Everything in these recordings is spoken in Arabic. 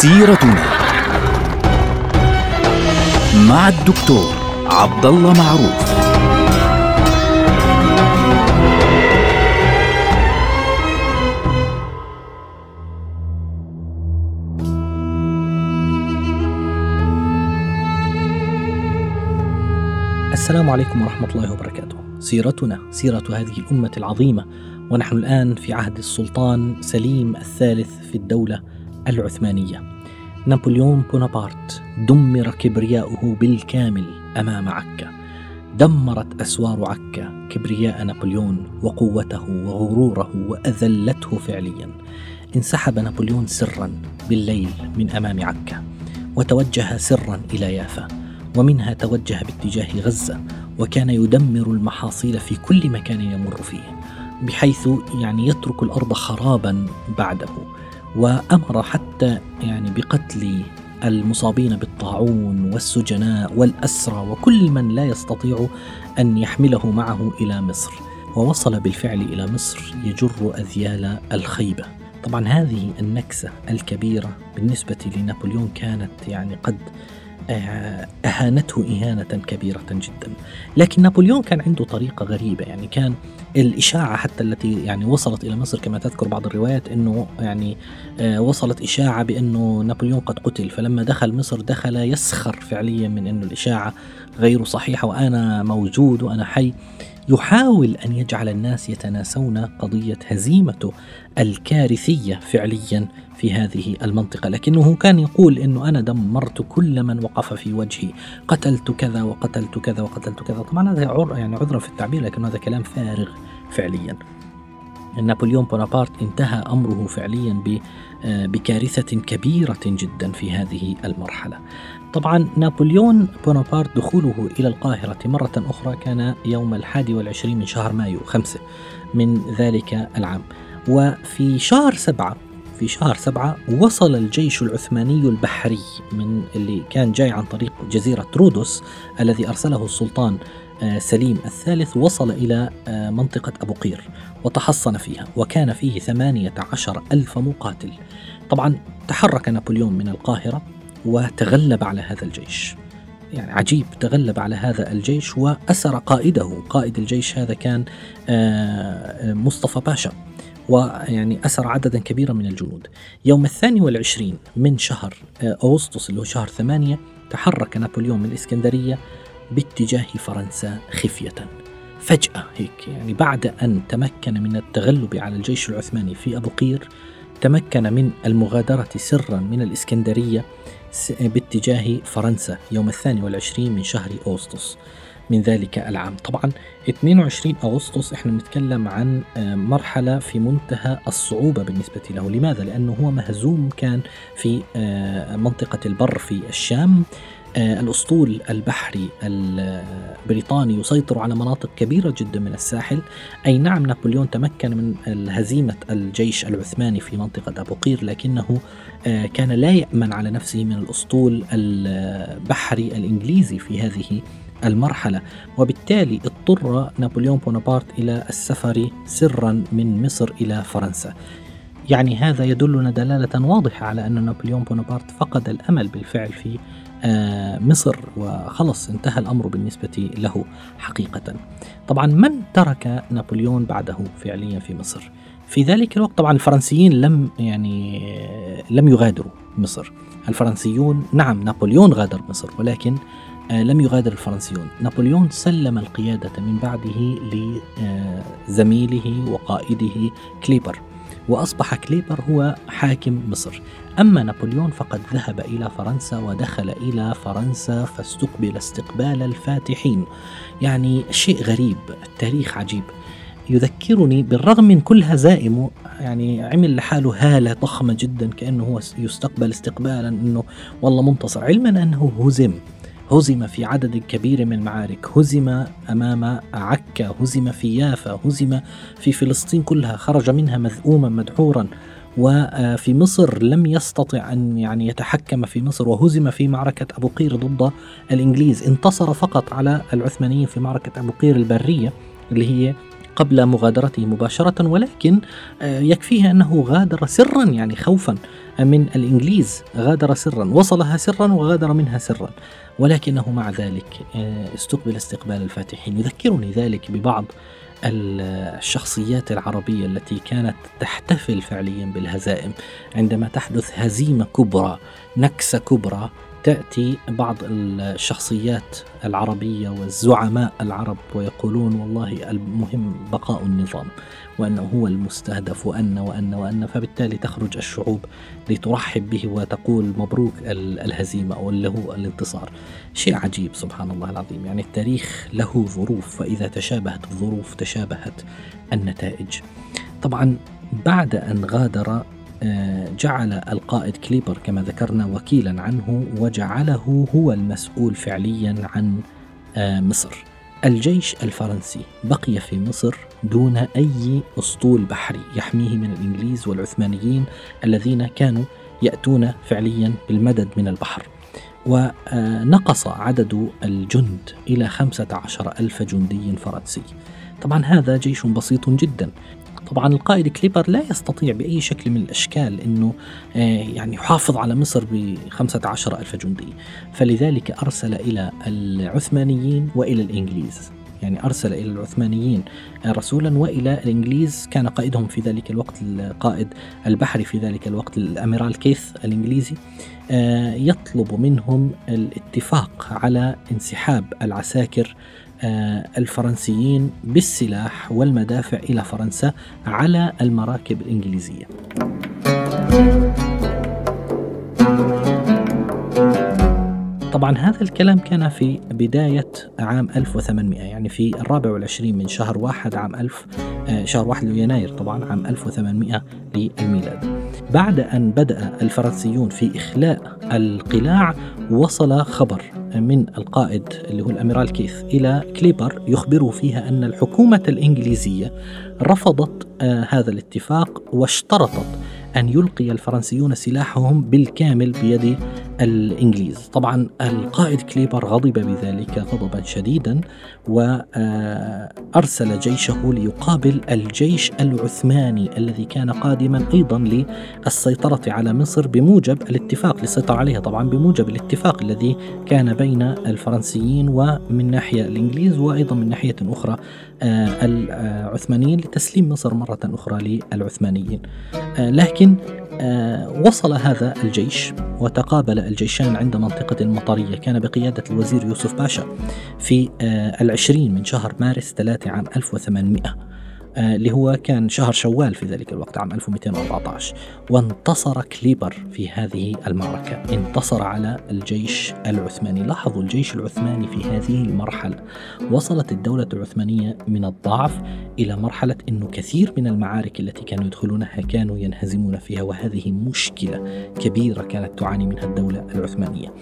سيرتنا مع الدكتور عبد الله معروف السلام عليكم ورحمة الله وبركاته. سيرتنا سيرة هذه الأمة العظيمة ونحن الآن في عهد السلطان سليم الثالث في الدولة العثمانية. نابليون بونابرت دمر كبرياؤه بالكامل أمام عكا. دمرت أسوار عكا كبرياء نابليون وقوته وغروره وأذلته فعليا. انسحب نابليون سرا بالليل من أمام عكا وتوجه سرا إلى يافا. ومنها توجه باتجاه غزة وكان يدمر المحاصيل في كل مكان يمر فيه بحيث يعني يترك الأرض خرابا بعده وأمر حتى يعني بقتل المصابين بالطاعون والسجناء والأسرى وكل من لا يستطيع أن يحمله معه إلى مصر. ووصل بالفعل إلى مصر يجر أذيال الخيبة. طبعا هذه النكسة الكبيرة بالنسبة لنابليون كانت يعني قد أهانته إهانة كبيرة جدا. لكن نابليون كان عنده طريقة غريبة يعني كان الإشاعة حتى التي يعني وصلت إلى مصر كما تذكر بعض الروايات أنه يعني وصلت إشاعة بأنه نابليون قد قتل. فلما دخل مصر دخل يسخر فعليا من أنه الإشاعة غير صحيحة وأنا موجود وأنا حي. يحاول أن يجعل الناس يتناسون قضية هزيمته الكارثية فعليا في هذه المنطقة، لكنه كان يقول إنه أنا دمرت كل من وقف في وجهي، قتلت كذا وقتلت كذا وقتلت كذا، طبعا هذا يعني عذرا في التعبير لكن هذا كلام فارغ فعليا. نابليون بونابرت انتهى أمره فعليا بكارثة كبيرة جدا في هذه المرحلة. طبعا نابليون بونابرت دخوله إلى القاهرة مرة أخرى كان يوم الحادي والعشرين من شهر مايو خمسة من ذلك العام وفي شهر سبعة في شهر سبعة وصل الجيش العثماني البحري من اللي كان جاي عن طريق جزيرة رودوس الذي أرسله السلطان سليم الثالث وصل إلى منطقة أبو قير وتحصن فيها وكان فيه ثمانية عشر ألف مقاتل. طبعا تحرك نابليون من القاهرة وتغلب على هذا الجيش. يعني عجيب تغلب على هذا الجيش وأسر قائده. قائد الجيش هذا كان مصطفى باشا. ويعني أسر عددا كبيرا من الجنود. يوم الثاني والعشرين من شهر أغسطس اللي هو شهر ثمانية تحرك نابليون من الإسكندرية باتجاه فرنسا خفية. فجأة هيك يعني بعد أن تمكن من التغلب على الجيش العثماني في أبو قير تمكن من المغادرة سرا من الإسكندرية باتجاه فرنسا يوم الثاني والعشرين من شهر أغسطس من ذلك العام. طبعا 22 أغسطس إحنا بنتكلم عن مرحلة في منتهى الصعوبة بالنسبة له. لماذا؟ لأنه هو مهزوم كان في منطقة البر في الشام. الأسطول البحري البريطاني يسيطر على مناطق كبيرة جدا من الساحل. أي نعم نابليون تمكن من هزيمة الجيش العثماني في منطقة أبو قير لكنه كان لا يأمن على نفسه من الأسطول البحري الإنجليزي في هذه المرحلة. وبالتالي اضطر نابليون بونابرت إلى السفر سرا من مصر إلى فرنسا. يعني هذا يدلنا دلالة واضحة على أن نابليون بونابرت فقد الأمل بالفعل في مصر وخلص انتهى الأمر بالنسبة له حقيقة. طبعا من ترك نابليون بعده فعليا في مصر؟ في ذلك الوقت طبعا الفرنسيين لم يعني لم يغادروا مصر. الفرنسيون نعم نابليون غادر مصر ولكن لم يغادر الفرنسيون. نابليون سلم القيادة من بعده لزميله وقائده كليبر. وأصبح كليبر هو حاكم مصر. أما نابليون فقد ذهب إلى فرنسا ودخل إلى فرنسا فاستقبل استقبال الفاتحين. يعني شيء غريب التاريخ عجيب. يذكرني بالرغم من كل هزائمه يعني عمل لحاله هالة ضخمة جدا كأنه هو يستقبل استقبالا أنه والله منتصر. علما أنه هزم هزم في عدد كبير من المعارك. هزم أمام عكا هزم في يافا هزم في فلسطين كلها. خرج منها مذءوما مدحورا وفي مصر لم يستطع أن يعني يتحكم في مصر وهزم في معركة أبو قير ضد الإنجليز. انتصر فقط على العثمانيين في معركة أبو قير البرية اللي هي قبل مغادرته مباشرة ولكن آه، يكفيه أنه غادر سرا يعني خوفا من الإنجليز. غادر سرا وصلها سرا وغادر منها سرا. ولكنه مع ذلك آه، استقبل استقبال الفاتحين. يذكرني ذلك ببعض الشخصيات العربية التي كانت تحتفل فعليا بالهزائم. عندما تحدث هزيمة كبرى نكسة كبرى تأتي بعض الشخصيات العربية والزعماء العرب ويقولون والله المهم بقاء النظام وأنه هو المستهدف وأن وأن وأن فبالتالي تخرج الشعوب لترحب به وتقول مبروك الهزيمة أو هو الانتصار. شيء عجيب سبحان الله العظيم. يعني التاريخ له ظروف فإذا تشابهت الظروف تشابهت النتائج. طبعا بعد أن غادر جعل القائد كليبر كما ذكرنا وكيلا عنه وجعله هو المسؤول فعليا عن آه، مصر. الجيش الفرنسي بقي في مصر دون أي أسطول بحري يحميه من الإنجليز والعثمانيين الذين كانوا يأتون فعليا بالمدد من البحر. ونقص عدد الجند إلى خمسة عشر ألف جندي فرنسي. طبعا هذا جيش بسيط جدا. طبعا القائد كليبر لا يستطيع بأي شكل من الأشكال أنه آه، يعني يحافظ على مصر ب 15 ألف جندي. فلذلك أرسل إلى العثمانيين وإلى الإنجليز. يعني أرسل إلى العثمانيين رسولا وإلى الإنجليز. كان قائدهم في ذلك الوقت القائد البحري في ذلك الوقت الأميرال كيث الإنجليزي آه، يطلب منهم الاتفاق على انسحاب العساكر آه، الفرنسيين بالسلاح والمدافع إلى فرنسا على المراكب الإنجليزية. طبعا هذا الكلام كان في بداية عام 1800 يعني في الرابع والعشرين من شهر واحد عام 1000 آه، شهر واحد يناير طبعا عام 1800 للميلاد. بعد أن بدأ الفرنسيون في إخلاء القلاع وصل خبر من القائد اللي هو الأميرال كيث إلى كليبر يخبره فيها أن الحكومة الإنجليزية رفضت آه، هذا الاتفاق واشترطت أن يلقي الفرنسيون سلاحهم بالكامل بيد الإنجليز. طبعا القائد كليبر غضب بذلك غضبا شديدا وأرسل جيشه ليقابل الجيش العثماني الذي كان قادما أيضا للسيطرة على مصر بموجب الاتفاق للسيطرة عليها طبعا بموجب الاتفاق الذي كان بين الفرنسيين ومن ناحية الإنجليز وأيضا من ناحية أخرى آه، العثمانيين لتسليم مصر مرة أخرى للعثمانيين. آه، لكن آه، وصل هذا الجيش وتقابل الجيشان عند منطقة المطرية. كان بقيادة الوزير يوسف باشا في العشرين من شهر مارس 3 عام 1800 آه، اللي هو كان شهر شوال في ذلك الوقت عام 1214 وانتصر كليبر في هذه المعركة. انتصر على الجيش العثماني. لاحظوا الجيش العثماني في هذه المرحلة وصلت الدولة العثمانية من الضعف إلى مرحلة أنه كثير من المعارك التي كانوا يدخلونها كانوا ينهزمون فيها وهذه مشكلة كبيرة كانت تعاني منها الدولة العثمانية.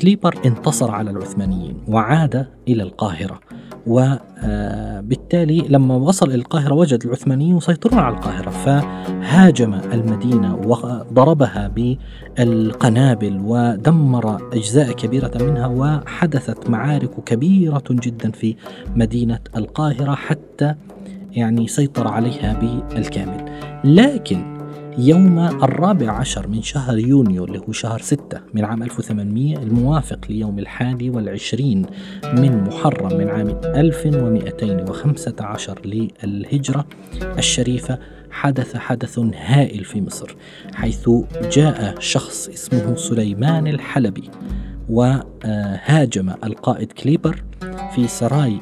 كليبر انتصر على العثمانيين وعاد إلى القاهرة. وبالتالي لما وصل إلى القاهرة وجد العثمانيين يسيطرون على القاهرة فهاجم المدينة وضربها بالقنابل ودمر أجزاء كبيرة منها وحدثت معارك كبيرة جدا في مدينة القاهرة حتى يعني سيطر عليها بالكامل. لكن يوم الرابع عشر من شهر يونيو اللي هو شهر ستة من عام 1800 الموافق ليوم الحادي والعشرين من محرم من عام 1215 للهجرة الشريفة حدث حدث هائل في مصر حيث جاء شخص اسمه سليمان الحلبي وهاجم القائد كليبر في سراي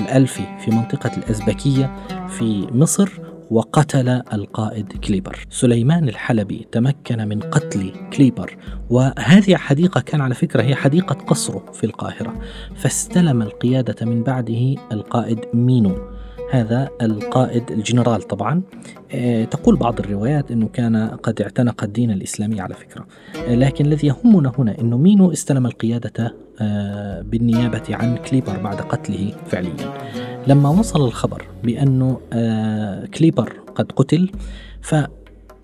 الألفي في منطقة الأزبكية في مصر وقتل القائد كليبر. سليمان الحلبي تمكن من قتل كليبر وهذه حديقة كان على فكرة هي حديقة قصره في القاهرة فاستلم القيادة من بعده القائد مينو. هذا القائد الجنرال طبعا. آه، تقول بعض الروايات إنه كان قد اعتنق الدين الإسلامي على فكرة. آه، لكن الذي يهمنا هنا إنه مينو استلم القيادة آه، بالنيابة عن كليبر بعد قتله فعليا. لما وصل الخبر بأنه كليبر قد قتل ف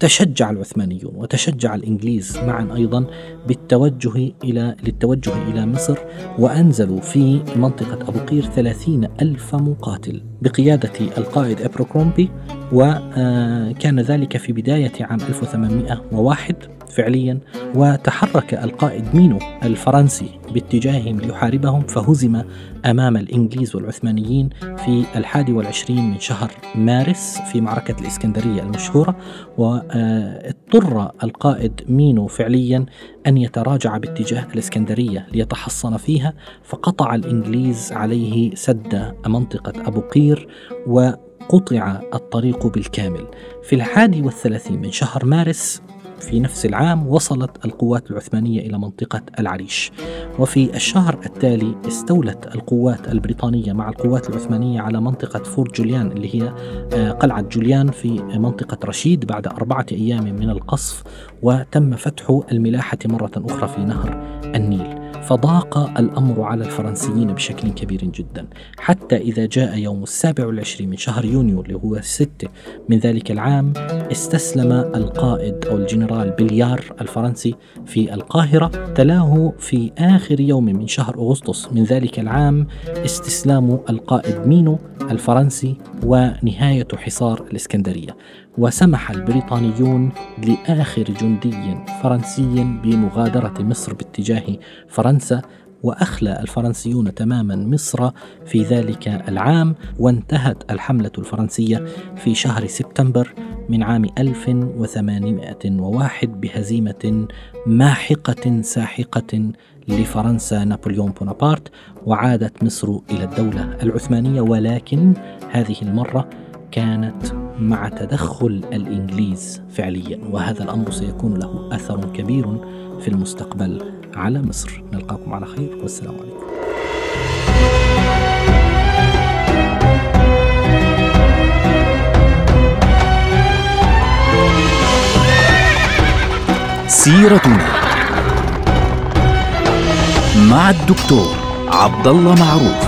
تشجع العثمانيون وتشجع الإنجليز معا أيضا بالتوجه إلى للتوجه إلى مصر وأنزلوا في منطقة أبو قير ثلاثين ألف مقاتل. بقيادة القائد إبروكرومبي وكان ذلك في بداية عام 1801 فعليا وتحرك القائد مينو الفرنسي باتجاههم ليحاربهم فهزم أمام الإنجليز والعثمانيين في الحادي والعشرين من شهر مارس في معركة الإسكندرية المشهورة واضطر القائد مينو فعليا أن يتراجع باتجاه الإسكندرية ليتحصن فيها فقطع الإنجليز عليه سد منطقة أبو قير و قطع الطريق بالكامل. في الحادي والثلاثين من شهر مارس في نفس العام وصلت القوات العثمانية إلى منطقة العريش. وفي الشهر التالي استولت القوات البريطانية مع القوات العثمانية على منطقة فورت جوليان اللي هي آه، قلعة جوليان في منطقة رشيد بعد أربعة أيام من القصف وتم فتح الملاحة مرة أخرى في نهر النيل. فضاق الأمر على الفرنسيين بشكل كبير جدا حتى إذا جاء يوم السابع والعشرين من شهر يونيو اللي هو الستة. من ذلك العام استسلم القائد أو الجنرال بليار الفرنسي في القاهرة تلاه في آخر يوم من شهر أغسطس. من ذلك العام استسلام القائد مينو الفرنسي ونهاية حصار الإسكندرية. وسمح البريطانيون لآخر جندي فرنسي بمغادرة مصر باتجاه فرنسا وأخلى الفرنسيون تماما مصر في ذلك العام وانتهت الحملة الفرنسية في شهر سبتمبر من عام 1801 بهزيمة ماحقة ساحقة لفرنسا نابليون بونابرت وعادت مصر إلى الدولة العثمانية ولكن هذه المرة كانت مع تدخل الإنجليز فعليا وهذا الأمر سيكون له أثر كبير في المستقبل على مصر. نلقاكم على خير والسلام عليكم. سيرتنا مع الدكتور عبد الله معروف.